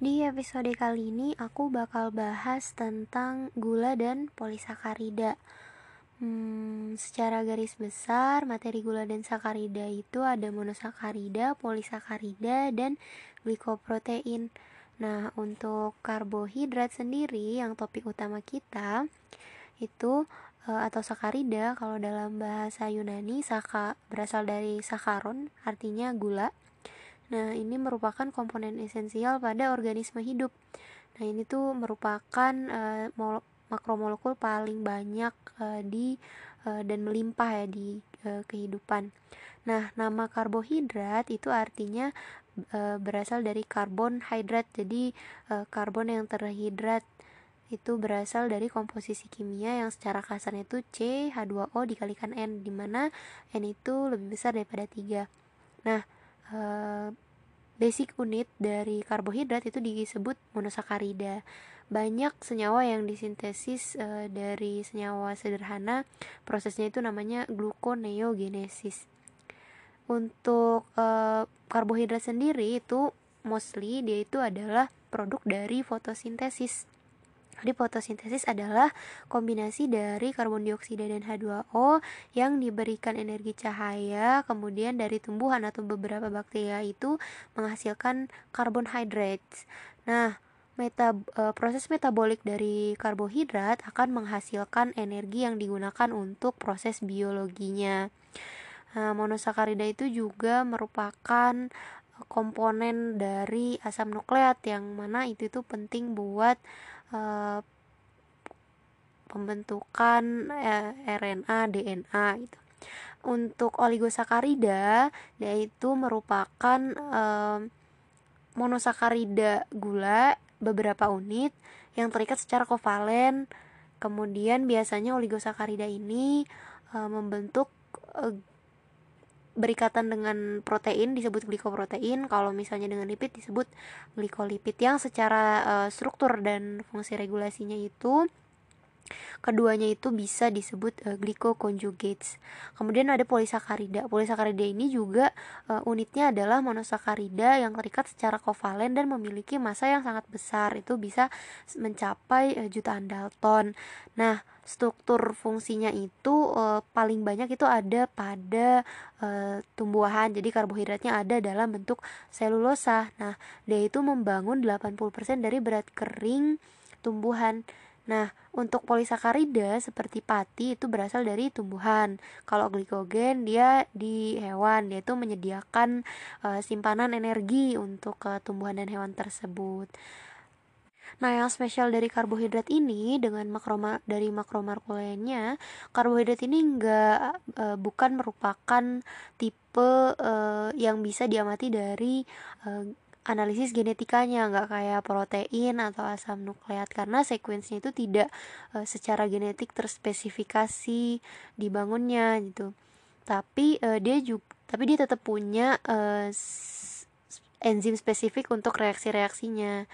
Di episode kali ini aku bakal bahas tentang gula dan polisakarida. Hmm, secara garis besar, materi gula dan sakarida itu ada monosakarida, polisakarida, dan glikoprotein. Nah, untuk karbohidrat sendiri yang topik utama kita itu eh, atau sakarida kalau dalam bahasa Yunani saka berasal dari sakaron artinya gula Nah, ini merupakan komponen esensial pada organisme hidup. Nah, ini tuh merupakan uh, makromolekul paling banyak uh, di uh, dan melimpah ya di uh, kehidupan. Nah, nama karbohidrat itu artinya uh, berasal dari karbon hidrat. Jadi, uh, karbon yang terhidrat itu berasal dari komposisi kimia yang secara kasarnya itu C H2O dikalikan N di mana N itu lebih besar daripada 3. Nah, Eh, basic unit dari karbohidrat itu disebut monosakarida. Banyak senyawa yang disintesis uh, dari senyawa sederhana, prosesnya itu namanya gluconeogenesis. Untuk uh, karbohidrat sendiri itu mostly dia itu adalah produk dari fotosintesis. Jadi fotosintesis adalah kombinasi dari karbon dioksida dan H2O yang diberikan energi cahaya, kemudian dari tumbuhan atau beberapa bakteri itu menghasilkan carbohydrates. Nah, meta, e, proses metabolik dari karbohidrat akan menghasilkan energi yang digunakan untuk proses biologinya. Nah, monosakarida itu juga merupakan komponen dari asam nukleat yang mana itu itu penting buat uh, pembentukan eh, RNA, DNA gitu. Untuk oligosakarida, yaitu merupakan uh, monosakarida gula beberapa unit yang terikat secara kovalen. Kemudian biasanya oligosakarida ini membentuk berikatan dengan protein disebut glikoprotein kalau misalnya dengan lipid disebut glikolipid yang secara uh, struktur dan fungsi regulasinya itu Keduanya itu bisa disebut uh, glycoconjugates. Kemudian ada polisakarida. Polisakarida ini juga uh, unitnya adalah monosakarida yang terikat secara kovalen dan memiliki massa yang sangat besar. Itu bisa mencapai uh, jutaan dalton. Nah, struktur fungsinya itu uh, paling banyak itu ada pada uh, tumbuhan. Jadi karbohidratnya ada dalam bentuk selulosa. Nah, dia itu membangun 80% dari berat kering tumbuhan. Nah, untuk polisakarida seperti pati itu berasal dari tumbuhan. Kalau glikogen dia di hewan, dia itu menyediakan uh, simpanan energi untuk uh, tumbuhan dan hewan tersebut. Nah, yang spesial dari karbohidrat ini dengan makroma dari makromolekulnya, karbohidrat ini enggak e, bukan merupakan tipe e, yang bisa diamati dari e, analisis genetikanya nggak kayak protein atau asam nukleat karena sekuensinya itu tidak e, secara genetik terspesifikasi dibangunnya gitu tapi e, dia juga tapi dia tetap punya e, enzim spesifik untuk reaksi-reaksinya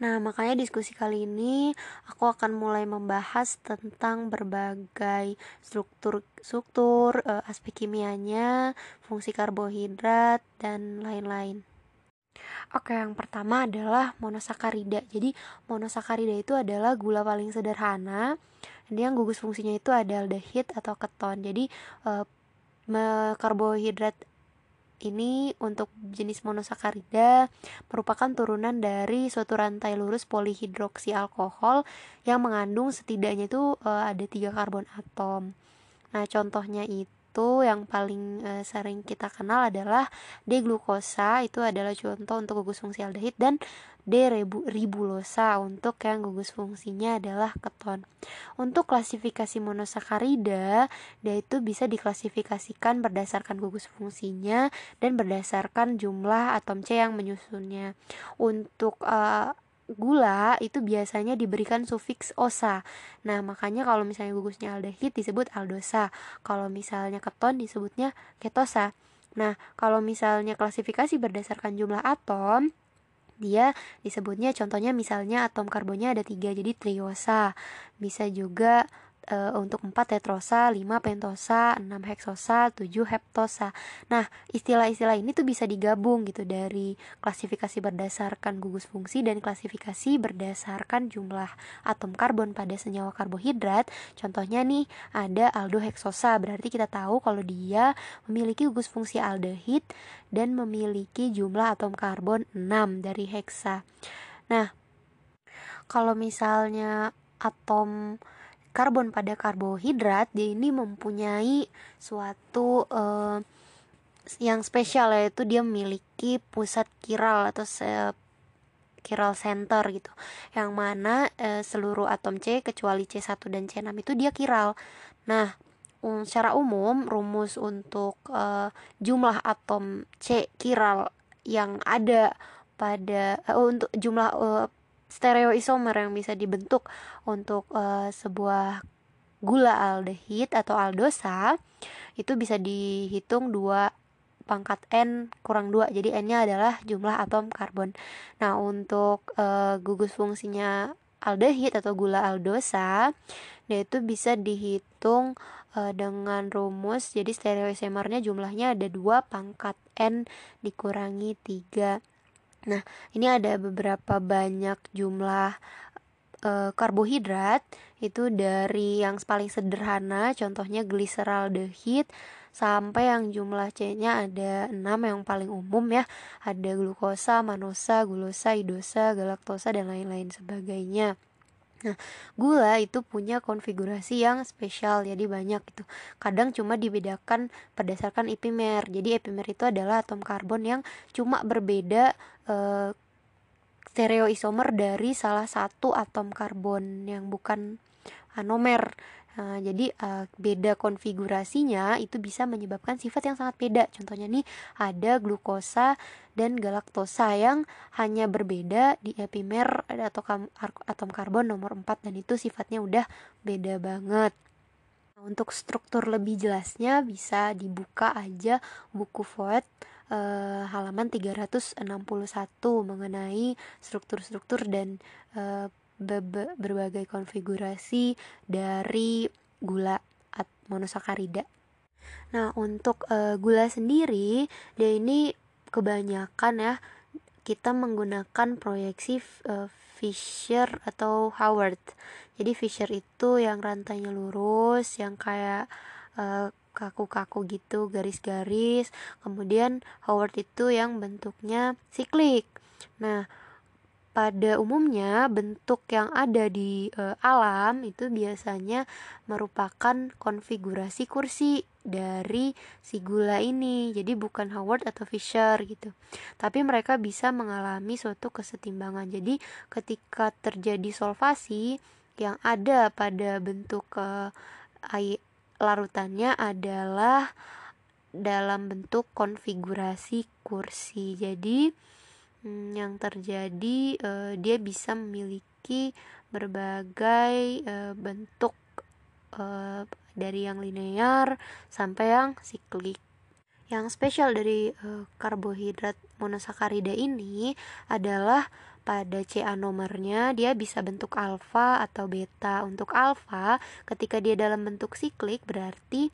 Nah, makanya diskusi kali ini aku akan mulai membahas tentang berbagai struktur struktur, aspek kimianya, fungsi karbohidrat dan lain-lain. Oke, yang pertama adalah monosakarida. Jadi, monosakarida itu adalah gula paling sederhana. Dia yang gugus fungsinya itu ada aldehid atau keton. Jadi, eh, karbohidrat ini untuk jenis monosakarida merupakan turunan dari suatu rantai lurus polihidroksi alkohol yang mengandung setidaknya itu e, ada tiga karbon atom. Nah, contohnya itu itu yang paling e, sering kita kenal adalah D-glukosa itu adalah contoh untuk gugus fungsi aldehid dan D-ribulosa untuk yang gugus fungsinya adalah keton. Untuk klasifikasi monosakarida, dia itu bisa diklasifikasikan berdasarkan gugus fungsinya dan berdasarkan jumlah atom C yang menyusunnya. Untuk uh, gula itu biasanya diberikan sufiks osa. Nah, makanya kalau misalnya gugusnya aldehid disebut aldosa. Kalau misalnya keton disebutnya ketosa. Nah, kalau misalnya klasifikasi berdasarkan jumlah atom, dia disebutnya contohnya misalnya atom karbonnya ada tiga jadi triosa bisa juga uh, untuk 4 tetrosa, 5 pentosa, 6 heksosa, 7 heptosa. Nah, istilah-istilah ini tuh bisa digabung gitu dari klasifikasi berdasarkan gugus fungsi dan klasifikasi berdasarkan jumlah atom karbon pada senyawa karbohidrat. Contohnya nih ada aldoheksosa, berarti kita tahu kalau dia memiliki gugus fungsi aldehid dan memiliki jumlah atom karbon 6 dari heksa. Nah, kalau misalnya atom karbon pada karbohidrat dia ini mempunyai suatu uh, yang spesial yaitu dia memiliki pusat kiral atau se kiral center gitu. Yang mana uh, seluruh atom C kecuali C1 dan C6 itu dia kiral. Nah um, secara umum rumus untuk uh, jumlah atom C kiral yang ada pada uh, untuk jumlah uh, stereoisomer yang bisa dibentuk untuk uh, sebuah gula aldehid atau aldosa itu bisa dihitung dua pangkat n kurang 2 jadi n nya adalah jumlah atom karbon. Nah untuk uh, gugus fungsinya aldehid atau gula aldosa dia itu bisa dihitung uh, dengan rumus. Jadi stereoisomernya jumlahnya ada dua pangkat n dikurangi 3 Nah, ini ada beberapa banyak jumlah e, karbohidrat itu dari yang paling sederhana contohnya gliseraldehid sampai yang jumlah C-nya ada 6 yang paling umum ya. Ada glukosa, manosa, gulosa, idosa, galaktosa dan lain-lain sebagainya. Nah, gula itu punya konfigurasi yang spesial, jadi banyak itu. Kadang cuma dibedakan berdasarkan epimer. Jadi epimer itu adalah atom karbon yang cuma berbeda uh, stereoisomer dari salah satu atom karbon yang bukan anomer. Nah, jadi uh, beda konfigurasinya itu bisa menyebabkan sifat yang sangat beda. Contohnya nih ada glukosa dan galaktosa yang hanya berbeda di epimer atau atom karbon nomor 4 dan itu sifatnya udah beda banget. Nah, untuk struktur lebih jelasnya bisa dibuka aja buku Voet uh, halaman 361 mengenai struktur-struktur dan uh, berbagai konfigurasi dari gula monosakarida. Nah, untuk uh, gula sendiri, dia ini kebanyakan ya kita menggunakan proyeksi uh, Fisher atau Howard. Jadi Fisher itu yang rantainya lurus, yang kayak kaku kaku-kaku gitu, garis-garis. Kemudian Howard itu yang bentuknya siklik. Nah, pada umumnya bentuk yang ada di e, alam itu biasanya merupakan konfigurasi kursi dari si gula ini. Jadi bukan Howard atau Fisher gitu. Tapi mereka bisa mengalami suatu kesetimbangan. Jadi ketika terjadi solvasi yang ada pada bentuk e, air larutannya adalah dalam bentuk konfigurasi kursi. Jadi hmm, yang terjadi uh, dia bisa memiliki berbagai uh, bentuk uh, dari yang linear sampai yang siklik. Yang spesial dari uh, karbohidrat monosakarida ini adalah pada CA nomornya dia bisa bentuk alfa atau beta. Untuk alfa ketika dia dalam bentuk siklik berarti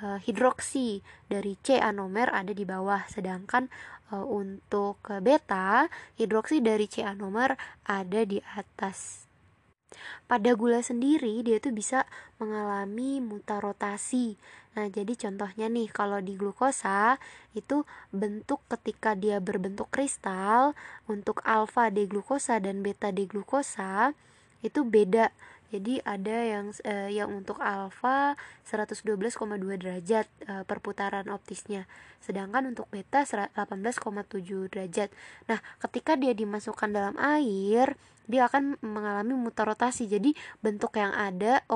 uh, hidroksi dari C anomer ada di bawah. Sedangkan uh, untuk beta hidroksi dari C anomer ada di atas. Pada gula sendiri dia tuh bisa mengalami mutarotasi nah jadi contohnya nih kalau di glukosa itu bentuk ketika dia berbentuk kristal untuk alfa D glukosa dan beta D glukosa itu beda jadi ada yang uh, yang untuk alfa 112,2 derajat uh, perputaran optisnya. Sedangkan untuk beta 18,7 derajat. Nah, ketika dia dimasukkan dalam air, dia akan mengalami mutar rotasi. Jadi bentuk yang ada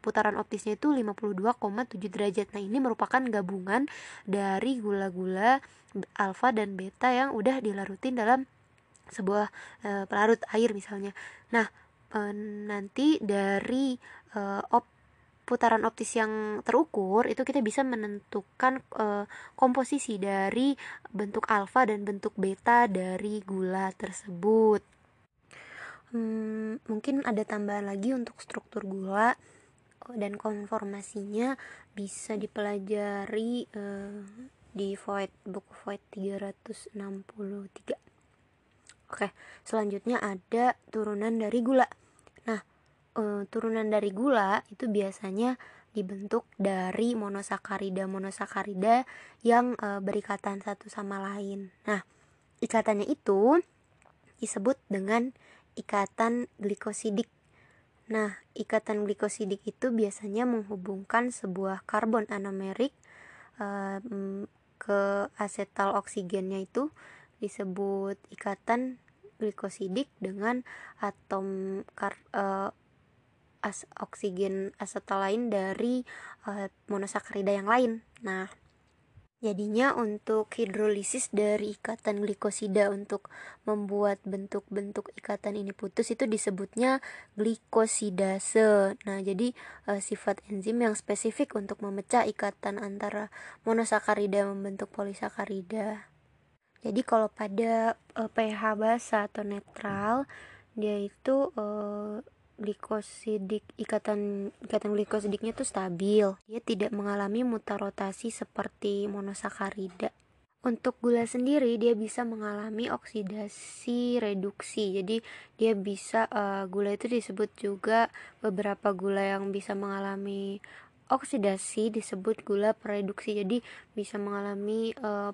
putaran optisnya itu 52,7 derajat. Nah, ini merupakan gabungan dari gula-gula alfa dan beta yang udah dilarutin dalam sebuah uh, pelarut air misalnya. Nah, uh, nanti dari uh, op putaran optis yang terukur itu kita bisa menentukan uh, komposisi dari bentuk alfa dan bentuk beta dari gula tersebut. Hmm, mungkin ada tambahan lagi untuk struktur gula. dan konformasinya bisa dipelajari uh, di void buku void 363 Oke, selanjutnya ada turunan dari gula. Uh, turunan dari gula itu biasanya dibentuk dari monosakarida-monosakarida yang uh, berikatan satu sama lain. Nah, ikatannya itu disebut dengan ikatan glikosidik. Nah, ikatan glikosidik itu biasanya menghubungkan sebuah karbon anomerik uh, ke asetal oksigennya itu disebut ikatan glikosidik dengan atom kar, as oksigen asetal lain dari uh, monosakarida yang lain. Nah, jadinya untuk hidrolisis dari ikatan glikosida untuk membuat bentuk-bentuk ikatan ini putus itu disebutnya glikosidase. Nah, jadi uh, sifat enzim yang spesifik untuk memecah ikatan antara monosakarida membentuk polisakarida. Jadi kalau pada uh, pH basa atau netral dia itu uh, glikosidik ikatan ikatan glikosidiknya itu stabil. Dia tidak mengalami mutar rotasi seperti monosakarida. Untuk gula sendiri dia bisa mengalami oksidasi reduksi. Jadi dia bisa uh, gula itu disebut juga beberapa gula yang bisa mengalami oksidasi disebut gula pereduksi. Jadi bisa mengalami uh,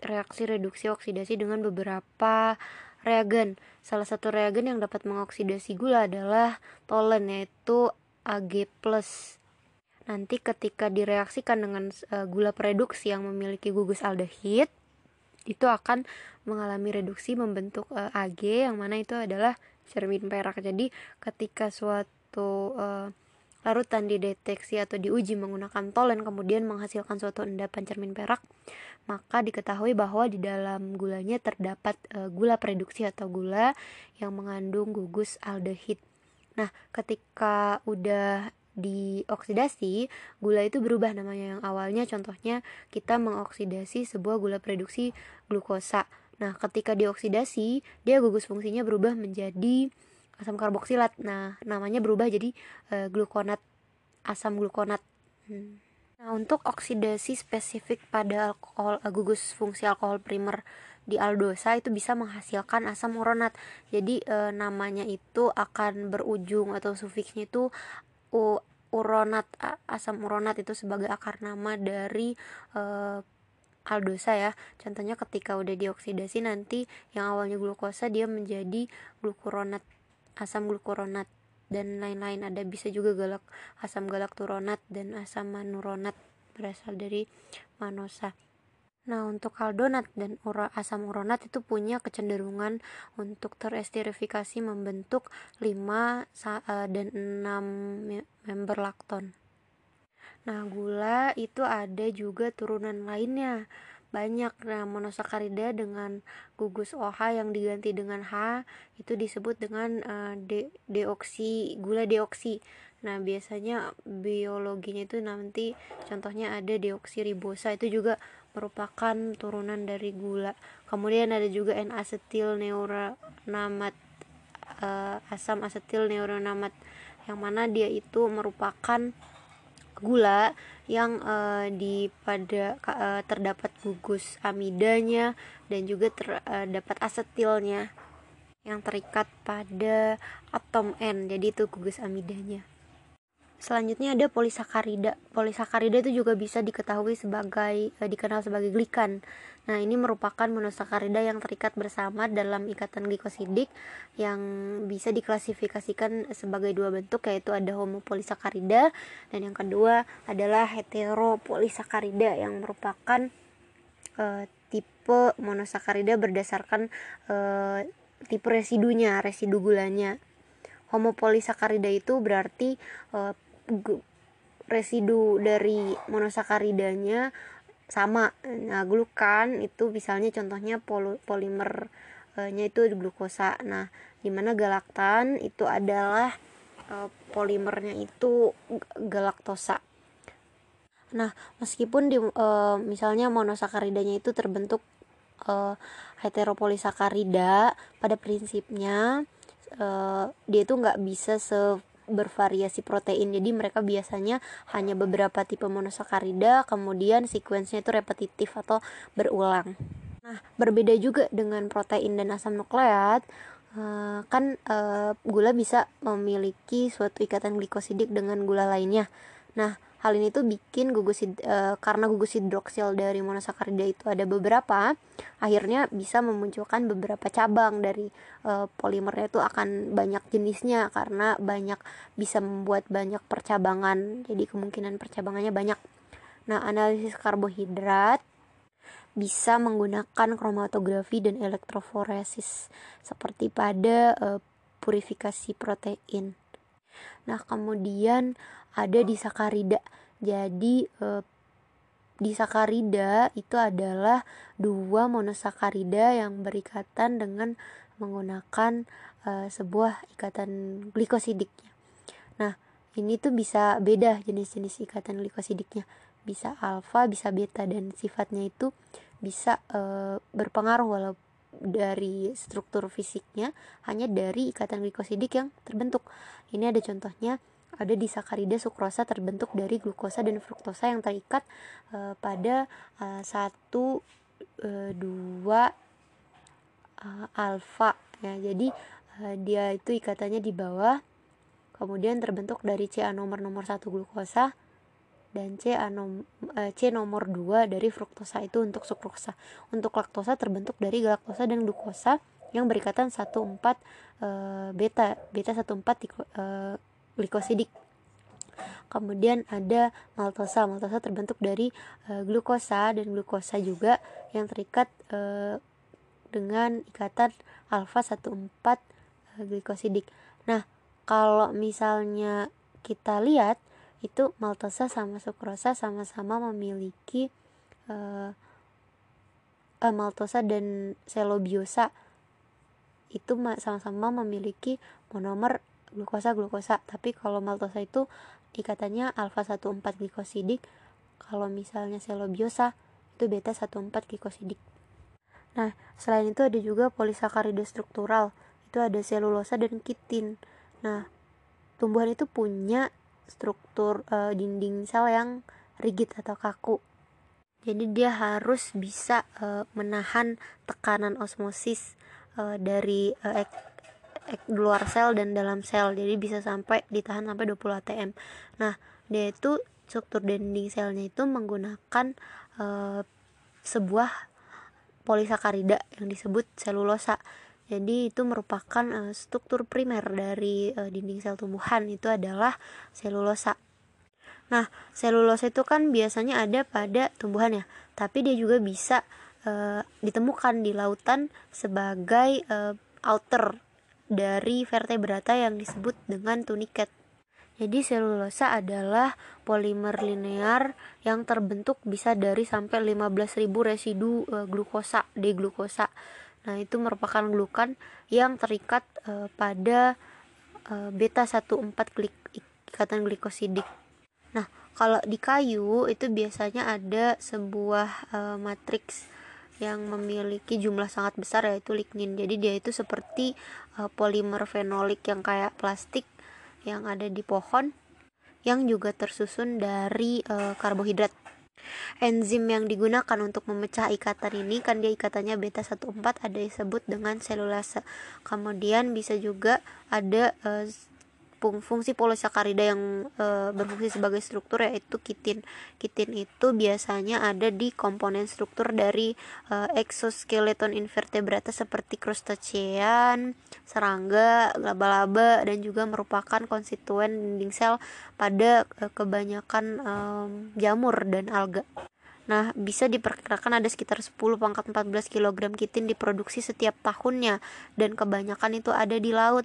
reaksi reduksi oksidasi dengan beberapa reagen. Salah satu reagen yang dapat mengoksidasi gula adalah tolen yaitu Ag+. Nanti ketika direaksikan dengan uh, gula pereduksi yang memiliki gugus aldehid, itu akan mengalami reduksi membentuk uh, Ag yang mana itu adalah cermin perak. Jadi ketika suatu uh, larutan dideteksi atau diuji menggunakan tolen kemudian menghasilkan suatu endapan cermin perak, maka diketahui bahwa di dalam gulanya terdapat e, gula produksi atau gula yang mengandung gugus aldehid. Nah, ketika udah dioksidasi, gula itu berubah namanya yang awalnya contohnya kita mengoksidasi sebuah gula produksi glukosa. Nah, ketika dioksidasi, dia gugus fungsinya berubah menjadi asam karboksilat. Nah, namanya berubah jadi e, glukonat asam glukonat. Hmm. Nah, untuk oksidasi spesifik pada alkohol e, gugus fungsi alkohol primer di aldosa itu bisa menghasilkan asam uronat. Jadi e, namanya itu akan berujung atau sufiksnya itu u, uronat asam uronat itu sebagai akar nama dari e, aldosa ya. Contohnya ketika udah dioksidasi nanti yang awalnya glukosa dia menjadi glukuronat asam glukuronat dan lain-lain ada bisa juga galak asam galakturonat dan asam manuronat berasal dari manosa. Nah, untuk kaldonat dan ura, asam uronat itu punya kecenderungan untuk teresterifikasi membentuk 5 eh, dan 6 member lakton. Nah, gula itu ada juga turunan lainnya banyak. Nah monosakarida dengan gugus OH yang diganti dengan H itu disebut dengan uh, de deoksi gula deoksi. Nah biasanya biologinya itu nanti contohnya ada deoksiribosa itu juga merupakan turunan dari gula. Kemudian ada juga N-asetil neuronamat uh, asam asetil neuronamat yang mana dia itu merupakan gula yang uh, di pada uh, terdapat gugus amidanya dan juga terdapat uh, asetilnya yang terikat pada atom N jadi itu gugus amidanya Selanjutnya ada polisakarida. Polisakarida itu juga bisa diketahui sebagai eh, dikenal sebagai glikan. Nah, ini merupakan monosakarida yang terikat bersama dalam ikatan glikosidik yang bisa diklasifikasikan sebagai dua bentuk yaitu ada homopolisakarida dan yang kedua adalah heteropolisakarida yang merupakan eh, tipe monosakarida berdasarkan eh, tipe residunya, residu gulanya homopolisakarida itu berarti uh, residu dari monosakaridanya sama. Nah glukan itu misalnya contohnya pol polimernya itu glukosa. Nah di mana galaktan itu adalah e, polimernya itu galaktosa. Nah meskipun di e, misalnya monosakaridanya itu terbentuk e, heteropolisakarida pada prinsipnya dia itu nggak bisa se bervariasi protein. Jadi mereka biasanya hanya beberapa tipe monosakarida kemudian sequence-nya itu repetitif atau berulang. Nah berbeda juga dengan protein dan asam nukleat uh, kan uh, gula bisa memiliki suatu ikatan glikosidik dengan gula lainnya. Nah Hal ini tuh bikin gugus hid, e, karena gugus hidroksil dari monosakarida itu ada beberapa, akhirnya bisa memunculkan beberapa cabang dari e, polimernya itu akan banyak jenisnya karena banyak bisa membuat banyak percabangan. Jadi kemungkinan percabangannya banyak. Nah, analisis karbohidrat bisa menggunakan kromatografi dan elektroforesis seperti pada e, purifikasi protein. Nah, kemudian ada di sakarida. Jadi e, sakarida itu adalah dua monosakarida yang berikatan dengan menggunakan e, sebuah ikatan glikosidiknya. Nah, ini tuh bisa beda jenis-jenis ikatan glikosidiknya. Bisa alfa, bisa beta dan sifatnya itu bisa e, berpengaruh walaupun dari struktur fisiknya hanya dari ikatan glikosidik yang terbentuk. Ini ada contohnya ada di sakarida sukrosa terbentuk dari glukosa dan fruktosa yang terikat uh, pada uh, satu uh, dua uh, alfa ya jadi uh, dia itu ikatannya di bawah kemudian terbentuk dari CA nomor nomor satu glukosa dan C, anom, C nomor 2 dari fruktosa itu untuk sukrosa. Untuk laktosa terbentuk dari galaktosa dan glukosa yang berikatan 14 uh, beta, beta 14 uh, glikosidik. Kemudian ada maltosa. Maltosa terbentuk dari e, glukosa dan glukosa juga yang terikat e, dengan ikatan alfa 14 e, glikosidik. Nah, kalau misalnya kita lihat itu maltosa sama sukrosa sama-sama memiliki e, e, maltosa dan selobiosa itu sama-sama memiliki monomer glukosa glukosa. Tapi kalau maltosa itu ikatannya alfa 14 glikosidik. Kalau misalnya selobiosa itu beta 14 glikosidik. Nah selain itu ada juga polisakarida struktural itu ada selulosa dan kitin. Nah tumbuhan itu punya struktur e, dinding sel yang rigid atau kaku. Jadi dia harus bisa e, menahan tekanan osmosis e, dari e, di luar sel dan dalam sel. Jadi bisa sampai ditahan sampai 20 atm nah dia itu struktur dinding selnya itu menggunakan uh, sebuah polisakarida yang disebut selulosa. Jadi itu merupakan uh, struktur primer dari uh, dinding sel tumbuhan. Itu adalah selulosa. Nah selulosa itu kan biasanya ada pada tumbuhan ya. Tapi dia juga bisa uh, ditemukan di lautan sebagai uh, outer dari vertebrata yang disebut dengan tuniket. Jadi selulosa adalah polimer linear yang terbentuk bisa dari sampai 15.000 residu e, glukosa, D-glukosa. Nah, itu merupakan glukan yang terikat e, pada e, beta 14 glik, ikatan glikosidik. Nah, kalau di kayu itu biasanya ada sebuah e, matriks yang memiliki jumlah sangat besar yaitu lignin. Jadi dia itu seperti uh, polimer fenolik yang kayak plastik yang ada di pohon yang juga tersusun dari uh, karbohidrat. Enzim yang digunakan untuk memecah ikatan ini kan dia ikatannya beta 14 ada disebut dengan selulase. Kemudian bisa juga ada uh, fungsi polisakarida yang e, berfungsi sebagai struktur yaitu kitin. Kitin itu biasanya ada di komponen struktur dari e, exoskeleton invertebrata seperti crustacean, serangga, laba-laba dan juga merupakan konstituen dinding sel pada e, kebanyakan e, jamur dan alga. Nah, bisa diperkirakan ada sekitar 10 pangkat 14 kg kitin diproduksi setiap tahunnya dan kebanyakan itu ada di laut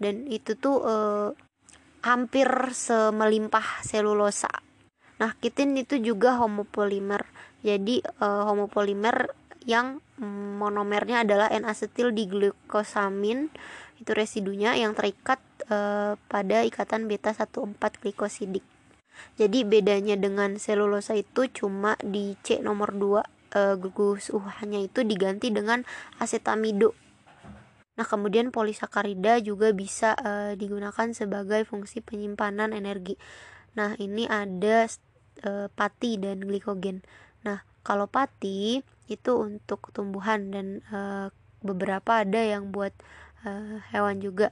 dan itu tuh eh, hampir semelimpah selulosa. Nah, kitin itu juga homopolimer. Jadi eh, homopolimer yang monomernya adalah N-asetil diglukosamin itu residunya yang terikat eh, pada ikatan beta 14 glikosidik. Jadi bedanya dengan selulosa itu cuma di C nomor 2 e, gugus UH-nya itu diganti dengan asetamido Nah, kemudian polisakarida juga bisa uh, digunakan sebagai fungsi penyimpanan energi. Nah, ini ada uh, pati dan glikogen. Nah, kalau pati itu untuk tumbuhan dan uh, beberapa ada yang buat uh, hewan juga.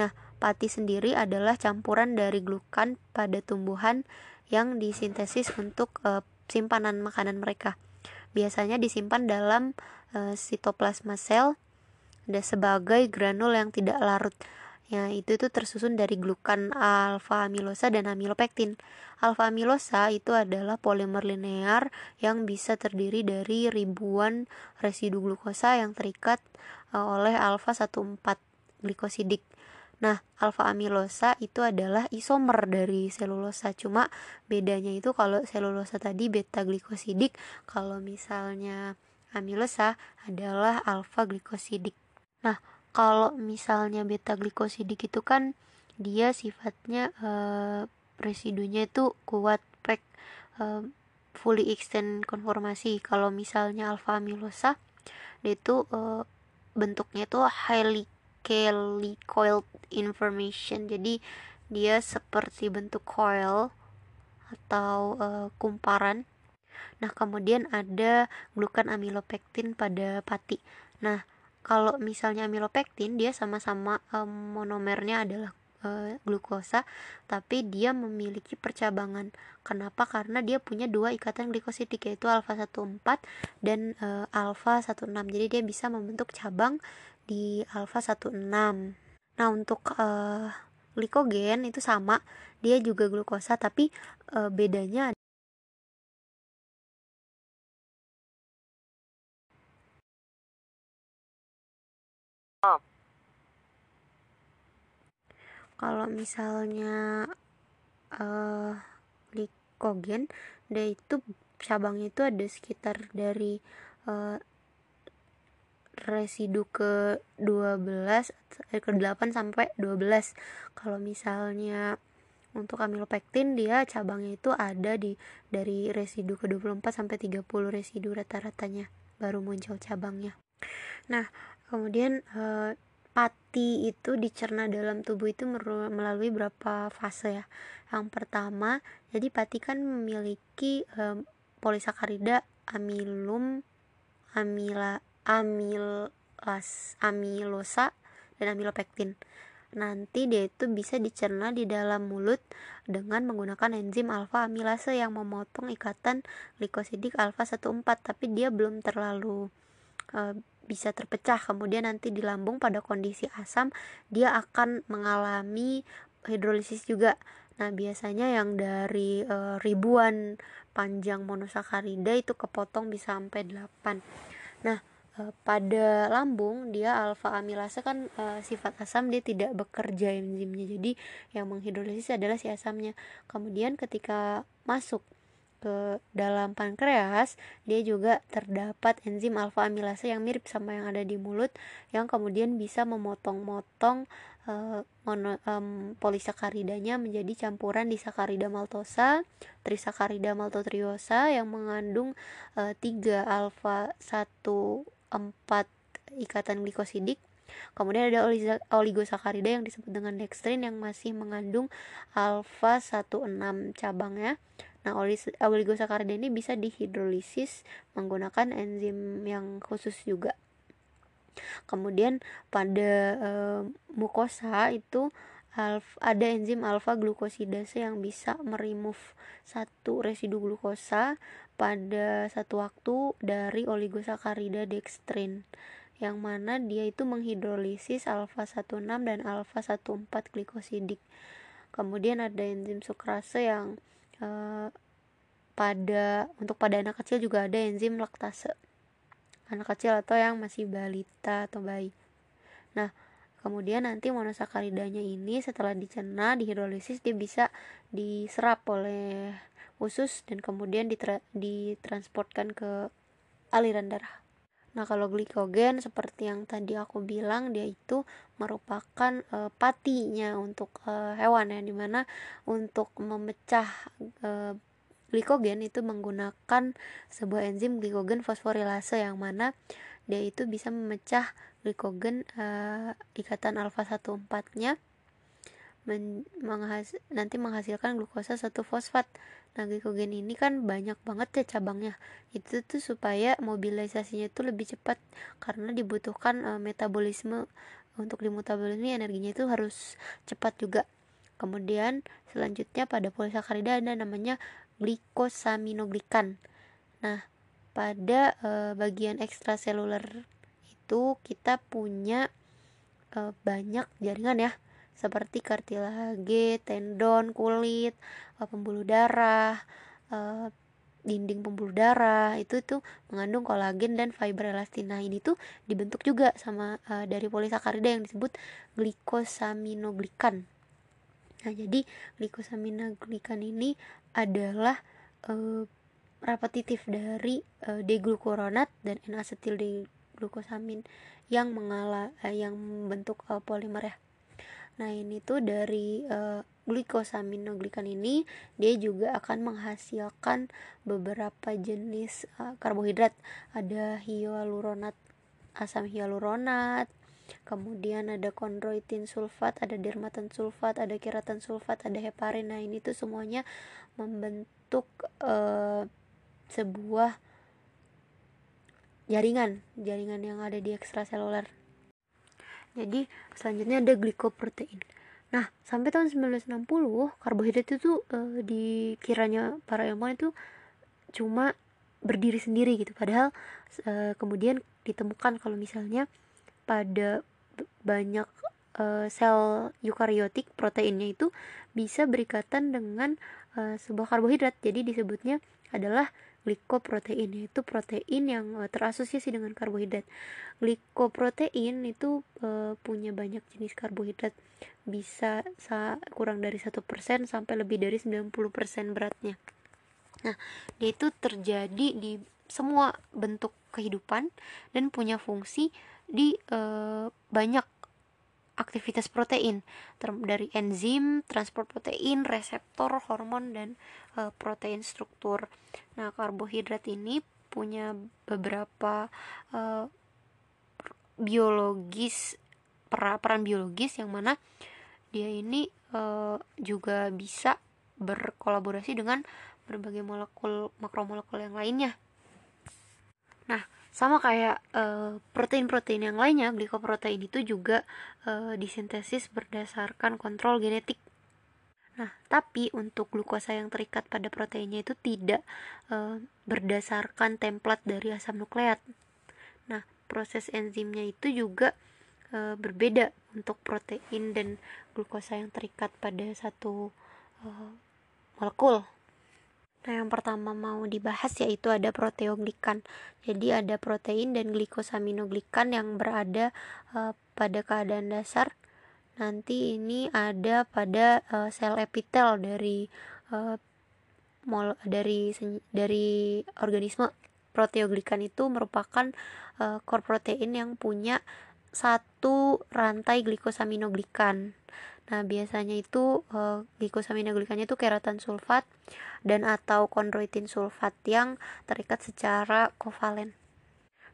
Nah, pati sendiri adalah campuran dari glukan pada tumbuhan yang disintesis untuk uh, simpanan makanan mereka. Biasanya disimpan dalam uh, sitoplasma sel dan sebagai granul yang tidak larut. Ya, itu itu tersusun dari glukan alfa amilosa dan amilopektin. Alfa amilosa itu adalah polimer linear yang bisa terdiri dari ribuan residu glukosa yang terikat uh, oleh alfa 14 glikosidik. Nah, alfa amilosa itu adalah isomer dari selulosa. Cuma bedanya itu kalau selulosa tadi beta glikosidik, kalau misalnya amilosa adalah alfa glikosidik. Nah, kalau misalnya beta glikosidik itu kan dia sifatnya uh, residunya itu kuat pack uh, fully extend konformasi. Kalau misalnya alfa amilosa dia itu uh, bentuknya itu highly coiled information. Jadi dia seperti bentuk coil atau uh, kumparan. Nah, kemudian ada glukan amilopektin pada pati. Nah, kalau misalnya amilopektin dia sama-sama um, monomernya adalah uh, glukosa tapi dia memiliki percabangan. Kenapa? Karena dia punya dua ikatan glikosidik yaitu alfa 14 dan uh, alfa 16 jadi dia bisa membentuk cabang di alfa 16 nah untuk uh, glikogen itu sama. Dia juga glukosa tapi uh, bedanya kalau misalnya uh, glikogen dia itu cabangnya itu ada sekitar dari uh, residu ke 12 eh, ke 8 sampai 12 kalau misalnya untuk amilopektin dia cabangnya itu ada di dari residu ke 24 sampai 30 residu rata-ratanya baru muncul cabangnya. Nah, kemudian uh, pati itu dicerna dalam tubuh itu melalui berapa fase ya. Yang pertama, jadi pati kan memiliki um, polisakarida amilum, amila, amilas, amilosa dan amilopektin. Nanti dia itu bisa dicerna di dalam mulut dengan menggunakan enzim alfa amilase yang memotong ikatan glikosidik alfa 14 tapi dia belum terlalu uh, bisa terpecah. Kemudian nanti di lambung pada kondisi asam dia akan mengalami hidrolisis juga. Nah biasanya yang dari e, ribuan panjang monosakarida itu kepotong bisa sampai 8 nah e, pada lambung dia alfa amilase kan e, sifat asam dia tidak bekerja enzimnya. Jadi yang menghidrolisis adalah si asamnya. Kemudian ketika masuk ke dalam pankreas dia juga terdapat enzim alfa amilase yang mirip sama yang ada di mulut yang kemudian bisa memotong-motong uh, mono, polisakaridanya menjadi campuran disakarida maltosa, trisakarida maltotriosa yang mengandung uh, 3 alfa 1 4 ikatan glikosidik Kemudian ada oligosakarida yang disebut dengan dextrin yang masih mengandung alfa 16 cabangnya. Nah, oligosakarida ini bisa dihidrolisis menggunakan enzim yang khusus juga. Kemudian pada e, mukosa itu alf, ada enzim alfa glukosidase yang bisa meremove satu residu glukosa pada satu waktu dari oligosakarida dextrin yang mana dia itu menghidrolisis alfa 16 dan alfa 14 glikosidik. Kemudian ada enzim sukrase yang uh, pada untuk pada anak kecil juga ada enzim laktase. Anak kecil atau yang masih balita atau bayi. Nah kemudian nanti monosakaridanya ini setelah dicerna dihidrolisis dia bisa diserap oleh usus dan kemudian ditra ditransportkan ke aliran darah Nah, kalau glikogen seperti yang tadi aku bilang dia itu merupakan e, patinya untuk e, hewan ya di mana untuk memecah e, glikogen itu menggunakan sebuah enzim glikogen fosforilase yang mana dia itu bisa memecah glikogen uh, ikatan alfa 14 nya men menghas nanti menghasilkan glukosa satu fosfat glikogen ini kan banyak banget ya cabangnya. Itu tuh supaya mobilisasinya itu lebih cepat. Karena dibutuhkan uh, metabolisme. Untuk dimutabolisme energinya itu harus cepat juga. Kemudian selanjutnya pada polisakarida ada namanya glikosaminoglikan nah pada e, bagian ekstraseluler itu kita punya e, banyak jaringan ya seperti kartilage, tendon, kulit, e, pembuluh darah, e, dinding pembuluh darah itu tuh mengandung kolagen dan fiber elastin. Nah, ini tuh dibentuk juga sama uh, dari polisakarida yang disebut glikosaminoglikan. Nah, jadi glikosaminoglikan ini adalah uh, repetitif dari uh, deglukuronat dan N-asetil deglukosamin yang mengalah uh, yang bentuk uh, polimer ya. Nah, ini tuh dari uh, glikosaminoglikan ini dia juga akan menghasilkan beberapa jenis uh, karbohidrat. Ada hyaluronat, asam hyaluronat, kemudian ada kondroitin sulfat, ada dermatan sulfat, ada keratan sulfat, ada heparin. Nah, ini tuh semuanya membentuk uh, sebuah jaringan, jaringan yang ada di ekstraseluler. Jadi, selanjutnya ada glikoprotein. Nah, sampai tahun 1960, karbohidrat itu uh, dikiranya para ilmuwan itu cuma berdiri sendiri gitu. Padahal uh, kemudian ditemukan kalau misalnya pada banyak uh, sel eukariotik proteinnya itu bisa berikatan dengan uh, sebuah karbohidrat. Jadi disebutnya adalah glikoprotein yaitu protein yang uh, terasosiasi dengan karbohidrat. Glikoprotein itu uh, punya banyak jenis karbohidrat bisa kurang dari satu persen sampai lebih dari 90% beratnya. Nah, dia itu terjadi di semua bentuk kehidupan dan punya fungsi di e, banyak aktivitas protein dari enzim, transport protein, reseptor, hormon dan e, protein struktur. Nah, karbohidrat ini punya beberapa e, biologis peran biologis yang mana dia ini e, juga bisa berkolaborasi dengan berbagai molekul makromolekul yang lainnya. Nah, sama kayak protein protein-protein yang lainnya, glikoprotein itu juga e, disintesis berdasarkan kontrol genetik. Nah, tapi untuk glukosa yang terikat pada proteinnya itu tidak e, berdasarkan template dari asam nukleat. Nah, proses enzimnya itu juga berbeda untuk protein dan glukosa yang terikat pada satu e, molekul. Nah, yang pertama mau dibahas yaitu ada proteoglikan. Jadi ada protein dan glikosaminoglikan yang berada uh, pada keadaan dasar. Nanti ini ada pada uh, sel epitel dari uh, mol dari dari organisme. Proteoglikan itu merupakan uh, core protein yang punya satu rantai glikosaminoglikan. Nah, biasanya itu uh, glikosaminoglikannya itu keratan sulfat dan atau kondroitin sulfat yang terikat secara kovalen.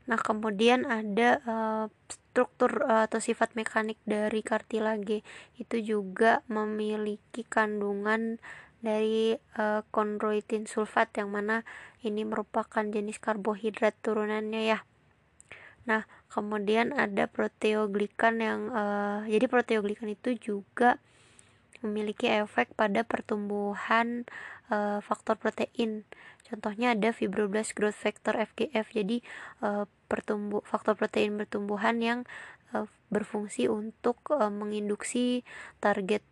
Nah, kemudian ada uh, struktur uh, atau sifat mekanik dari kartilage itu juga memiliki kandungan dari uh, kondroitin sulfat yang mana ini merupakan jenis karbohidrat turunannya ya. Nah, kemudian ada proteoglikan yang uh, jadi proteoglikan itu juga memiliki efek pada pertumbuhan uh, faktor protein. Contohnya ada fibroblast growth factor FGF. Jadi uh, pertumbuh faktor protein pertumbuhan yang uh, berfungsi untuk uh, menginduksi target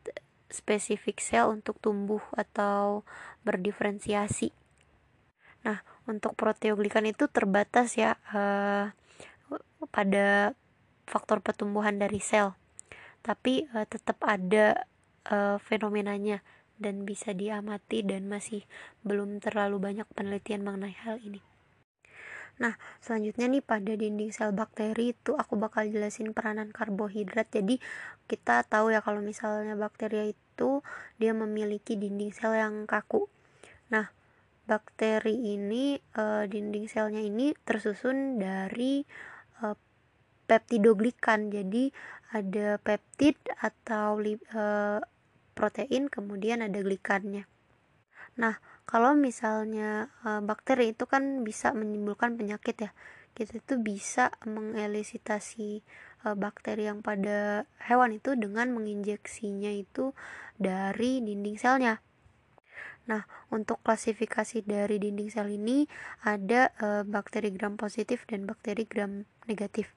spesifik sel untuk tumbuh atau berdiferensiasi. Nah, untuk proteoglikan itu terbatas ya. Uh, pada faktor pertumbuhan dari sel tapi uh, tetap ada uh, fenomenanya dan bisa diamati dan masih belum terlalu banyak penelitian mengenai hal ini. Nah, selanjutnya nih pada dinding sel bakteri itu aku bakal jelasin peranan karbohidrat. Jadi kita tahu ya kalau misalnya bakteri itu dia memiliki dinding sel yang kaku. Nah, bakteri ini e, dinding selnya ini tersusun dari peptidoglikan. Jadi ada peptid atau uh, protein kemudian ada glikannya. Nah kalau misalnya uh, bakteri itu kan bisa menimbulkan penyakit ya. Kita itu bisa mengelisitasi uh, bakteri yang pada hewan itu dengan menginjeksinya itu dari dinding selnya. Nah, untuk klasifikasi dari dinding sel ini ada e, bakteri gram positif dan bakteri gram negatif.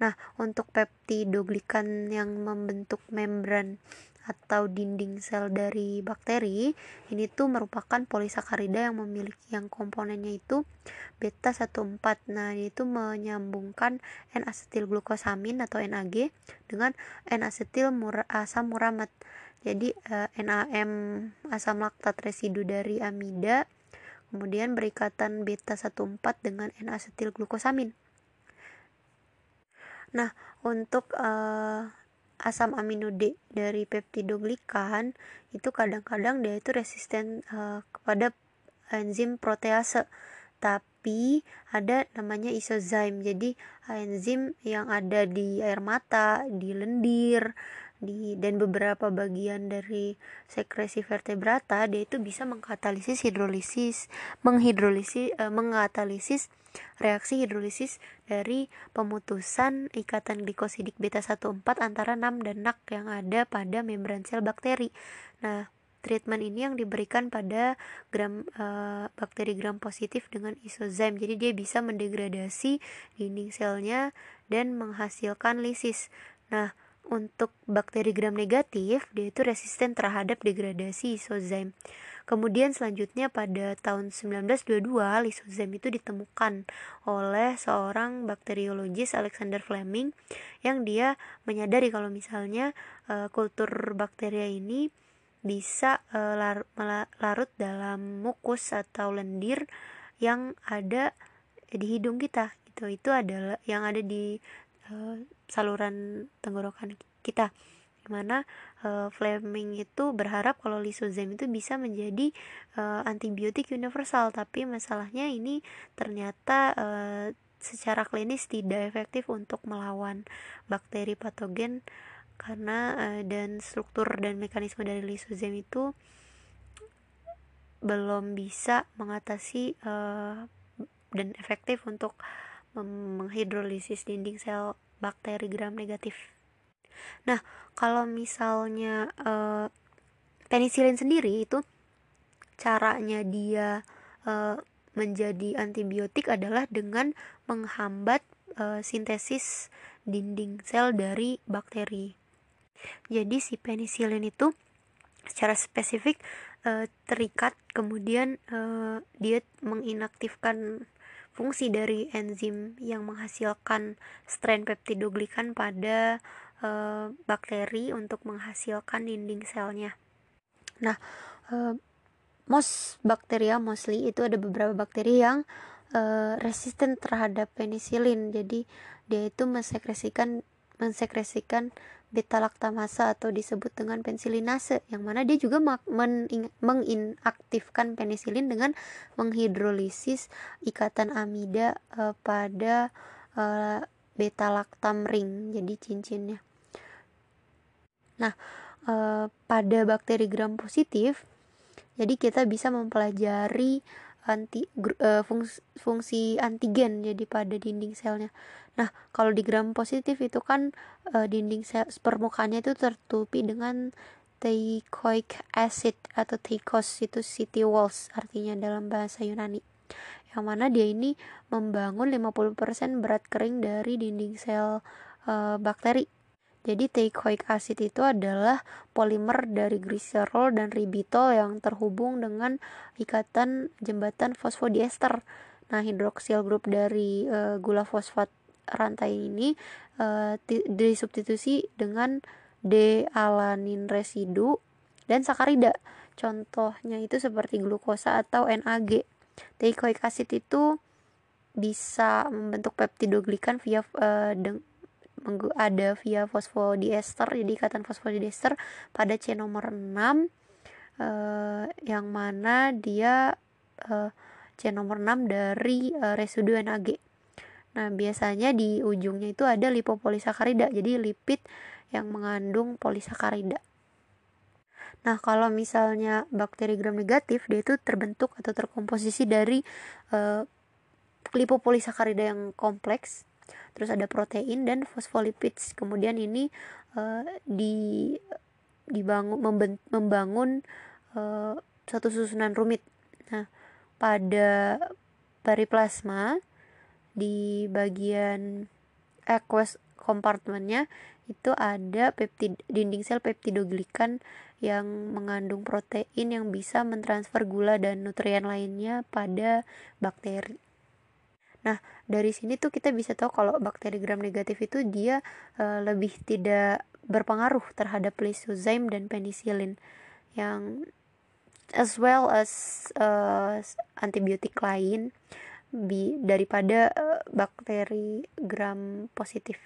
Nah, untuk peptidoglikan yang membentuk membran atau dinding sel dari bakteri ini tuh merupakan polisakarida yang memiliki yang komponennya itu beta 14 nah itu menyambungkan N-asetil glukosamin atau NAG dengan N-asetil asam muramat jadi eh, NAM asam laktat residu dari amida kemudian berikatan beta 14 dengan N-asetil glukosamin nah untuk eh, asam amino D dari peptidoglikan itu kadang-kadang dia itu resisten uh, kepada enzim protease. Tapi ada namanya isozyme. Jadi enzim yang ada di air mata di lendir di dan beberapa bagian dari sekresi vertebrata dia itu bisa mengkatalisis hidrolisis menghidrolisis uh, mengkatalisis reaksi hidrolisis dari pemutusan ikatan glikosidik beta 14 antara 6 dan NAC yang ada pada membran sel bakteri. Nah, treatment ini yang diberikan pada gram e, bakteri gram positif dengan isozyme. Jadi dia bisa mendegradasi dinding selnya dan menghasilkan lisis. Nah, untuk bakteri gram negatif, dia itu resisten terhadap degradasi isozyme. Kemudian selanjutnya pada tahun 1922 lisozam itu ditemukan oleh seorang bakteriologis Alexander Fleming yang dia menyadari kalau misalnya uh, kultur bakteria ini bisa uh, lar larut dalam mukus atau lendir yang ada di hidung kita itu itu adalah yang ada di uh, saluran tenggorokan kita di mana uh, Fleming itu berharap kalau lisozam itu bisa menjadi uh, antibiotik universal. Tapi masalahnya ini ternyata uh, secara klinis tidak efektif untuk melawan bakteri patogen karena uh, dan struktur dan mekanisme dari lisozam itu belum bisa mengatasi uh, dan efektif untuk menghidrolisis dinding sel bakteri gram negatif. Nah, kalau misalnya uh, penisilin sendiri itu caranya dia uh, menjadi antibiotik adalah dengan menghambat uh, sintesis dinding sel dari bakteri. Jadi si penisilin itu secara spesifik uh, terikat kemudian uh, dia menginaktifkan fungsi dari enzim yang menghasilkan strain peptidoglikan pada e, bakteri untuk menghasilkan dinding selnya. Nah, e, most bakteria mostly itu ada beberapa bakteri yang e, resisten terhadap penisilin. Jadi dia itu mensekresikan mensekresikan beta laktamasa atau disebut dengan pensilinase yang mana dia juga menginaktifkan penisilin dengan menghidrolisis ikatan amida uh, pada uh, beta laktam ring jadi cincinnya. Nah, e, pada bakteri gram positif, jadi kita bisa mempelajari anti e, fungsi, fungsi antigen jadi pada dinding selnya. Nah, kalau di gram positif itu kan e, dinding sel permukaannya itu tertutupi dengan teichoic acid atau teikos itu city walls artinya dalam bahasa Yunani yang mana dia ini membangun 50% berat kering dari dinding sel e, bakteri jadi teichoic acid itu adalah polimer dari gliserol dan ribitol yang terhubung dengan ikatan jembatan fosfodiester. Nah, hidroksil grup dari uh, gula fosfat rantai ini uh, disubstitusi dengan D-alanin residu dan sakarida. Contohnya itu seperti glukosa atau NAG. Teichoic acid itu bisa membentuk peptidoglikan via uh, ada via fosfodiester jadi ikatan fosfodiester pada C nomor 6 eh, yang mana dia eh, C nomor 6 dari eh, residu NAG Nah, biasanya di ujungnya itu ada lipopolisakarida, jadi lipid yang mengandung polisakarida. Nah, kalau misalnya bakteri gram negatif, dia itu terbentuk atau terkomposisi dari uh, lipopolisakarida yang kompleks, terus ada protein dan fosfolipids. Kemudian ini uh, di dibangun membangun uh, suatu susunan rumit. Nah, pada periplasma di bagian aqueous compartmentnya itu ada peptid dinding sel peptidoglikan yang mengandung protein yang bisa mentransfer gula dan nutrien lainnya pada bakteri. Nah, dari sini tuh kita bisa tahu kalau bakteri gram negatif itu dia e, lebih tidak berpengaruh terhadap lysozyme dan penicillin yang as well as uh, antibiotik lain bi daripada uh, bakteri gram positif.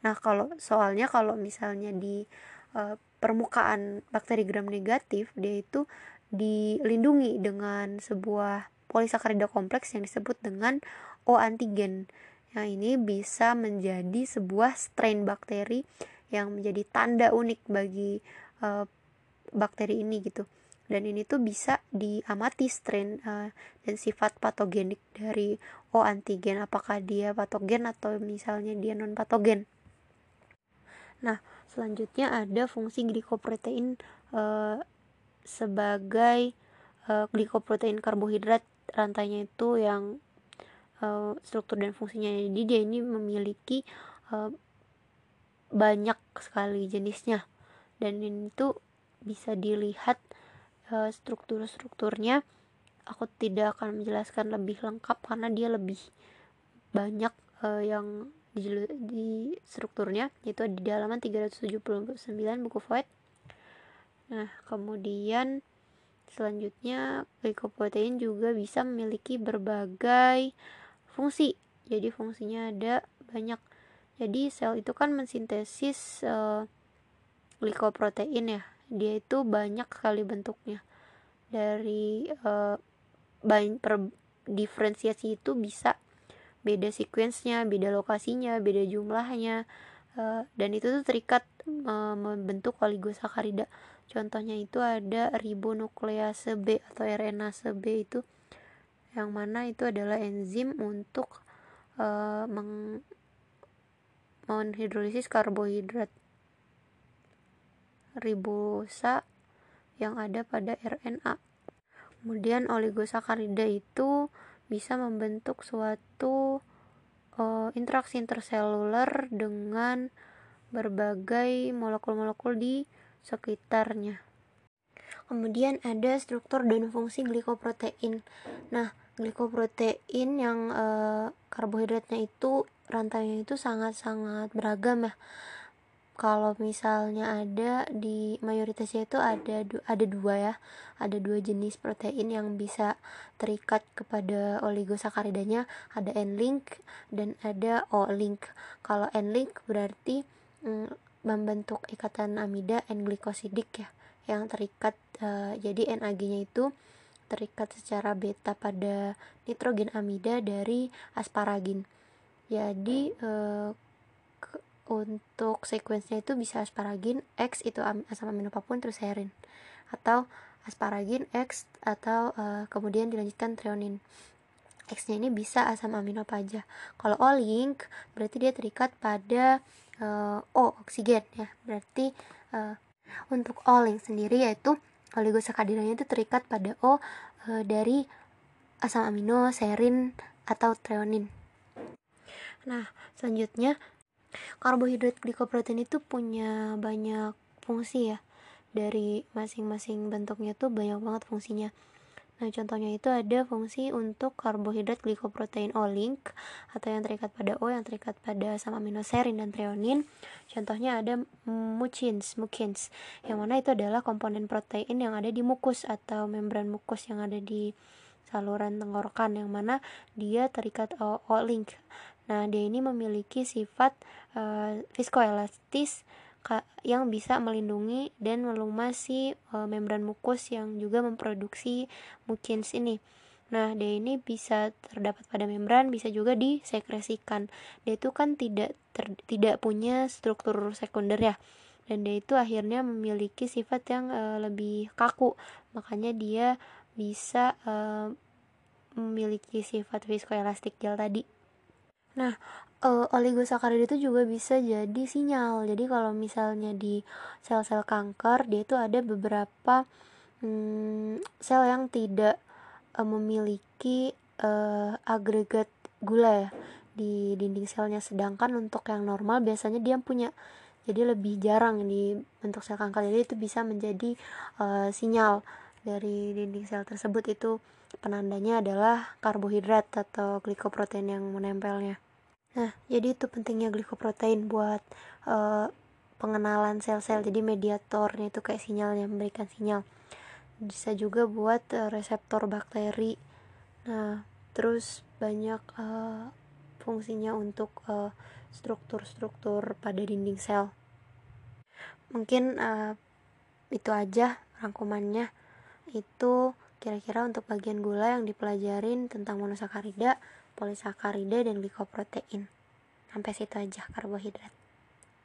Nah, kalau soalnya kalau misalnya di uh, permukaan bakteri gram negatif, dia itu dilindungi dengan sebuah polisakarida kompleks yang disebut dengan O antigen. Nah, ini bisa menjadi sebuah strain bakteri yang menjadi tanda unik bagi uh, bakteri ini gitu. Dan ini tuh bisa diamati strain uh, dan sifat patogenik dari O antigen. Apakah dia patogen atau misalnya dia non patogen nah selanjutnya ada fungsi glikoprotein uh, sebagai uh, glikoprotein karbohidrat rantainya itu yang uh, struktur dan fungsinya. Jadi dia ini memiliki uh, banyak sekali jenisnya. Dan ini tuh bisa dilihat uh, struktur-strukturnya. Aku tidak akan menjelaskan lebih lengkap karena dia lebih banyak uh, yang di, di strukturnya itu di halaman 379 buku Void nah kemudian selanjutnya glikoprotein juga bisa memiliki berbagai fungsi. Jadi fungsinya ada banyak. Jadi sel itu kan mensintesis uh, glikoprotein ya. Dia itu banyak sekali bentuknya. Dari uh, per diferensiasi itu bisa. Beda sequence-nya, beda lokasinya, beda jumlahnya uh, dan itu tuh terikat uh, membentuk oligosakarida. Contohnya itu ada ribonuklease B atau RNase B itu yang mana itu adalah enzim untuk uh, meng menghidrolisis karbohidrat ribosa yang ada pada RNA. Kemudian oligosakarida itu bisa membentuk suatu uh, interaksi interseluler dengan berbagai molekul-molekul di sekitarnya. Kemudian ada struktur dan fungsi glikoprotein. Nah, glikoprotein yang uh, karbohidratnya itu rantainya itu sangat-sangat beragam ya kalau misalnya ada di mayoritasnya itu ada ada dua ya ada dua jenis protein yang bisa terikat kepada oligosakaridanya ada N-link dan ada O-link kalau N-link berarti mm, membentuk ikatan amida N-glikosidik ya yang terikat uh, jadi NAG-nya itu terikat secara beta pada nitrogen amida dari asparagin. Jadi uh, untuk sequence-nya itu bisa asparagin X itu asam amino apa pun terus herin. Atau asparagin X atau uh, kemudian dilanjutkan treonin. X-nya ini bisa asam amino apa aja. Kalau O link berarti dia terikat pada uh, O oksigen ya. Berarti uh, untuk O link sendiri yaitu oligosakarida itu terikat pada O uh, dari asam amino, serin atau treonin. Nah, selanjutnya karbohidrat glikoprotein itu punya banyak fungsi ya dari masing-masing bentuknya tuh banyak banget fungsinya Nah, contohnya itu ada fungsi untuk karbohidrat glikoprotein O-link atau yang terikat pada O yang terikat pada asam aminoserin dan treonin. Contohnya ada mucins, mukins, yang mana itu adalah komponen protein yang ada di mukus atau membran mukus yang ada di saluran tenggorokan yang mana dia terikat O-link. Nah, dia ini memiliki sifat uh, viskoelastis yang bisa melindungi dan melumasi uh, membran mukus yang juga memproduksi mukins ini. Nah, dia ini bisa terdapat pada membran, bisa juga disekresikan. Dia itu kan tidak ter, tidak punya struktur sekunder ya. Dan dia itu akhirnya memiliki sifat yang e, lebih kaku. Makanya dia bisa e, memiliki sifat viskoelastik gel tadi. Nah, e, oligosakarida itu juga bisa jadi sinyal. Jadi kalau misalnya di sel-sel kanker, dia itu ada beberapa hmm, sel yang tidak uh, memiliki uh, agregat gula ya di dinding selnya. Sedangkan untuk yang normal biasanya dia punya. Jadi lebih jarang di bentuk sel kanker. Jadi itu bisa menjadi uh, sinyal dari dinding sel tersebut. Itu penandanya adalah karbohidrat atau glikoprotein yang menempelnya nah jadi itu pentingnya glikoprotein buat uh, pengenalan sel-sel. Jadi mediatornya itu kayak sinyal yang memberikan sinyal. Bisa juga buat uh, reseptor bakteri. Nah terus banyak uh, fungsinya untuk struktur struktur-struktur pada dinding sel. Mungkin uh, itu aja rangkumannya. Itu kira-kira untuk bagian gula yang dipelajarin tentang monosakarida, polisakarida, dan glikoprotein. Sampai situ aja karbohidrat.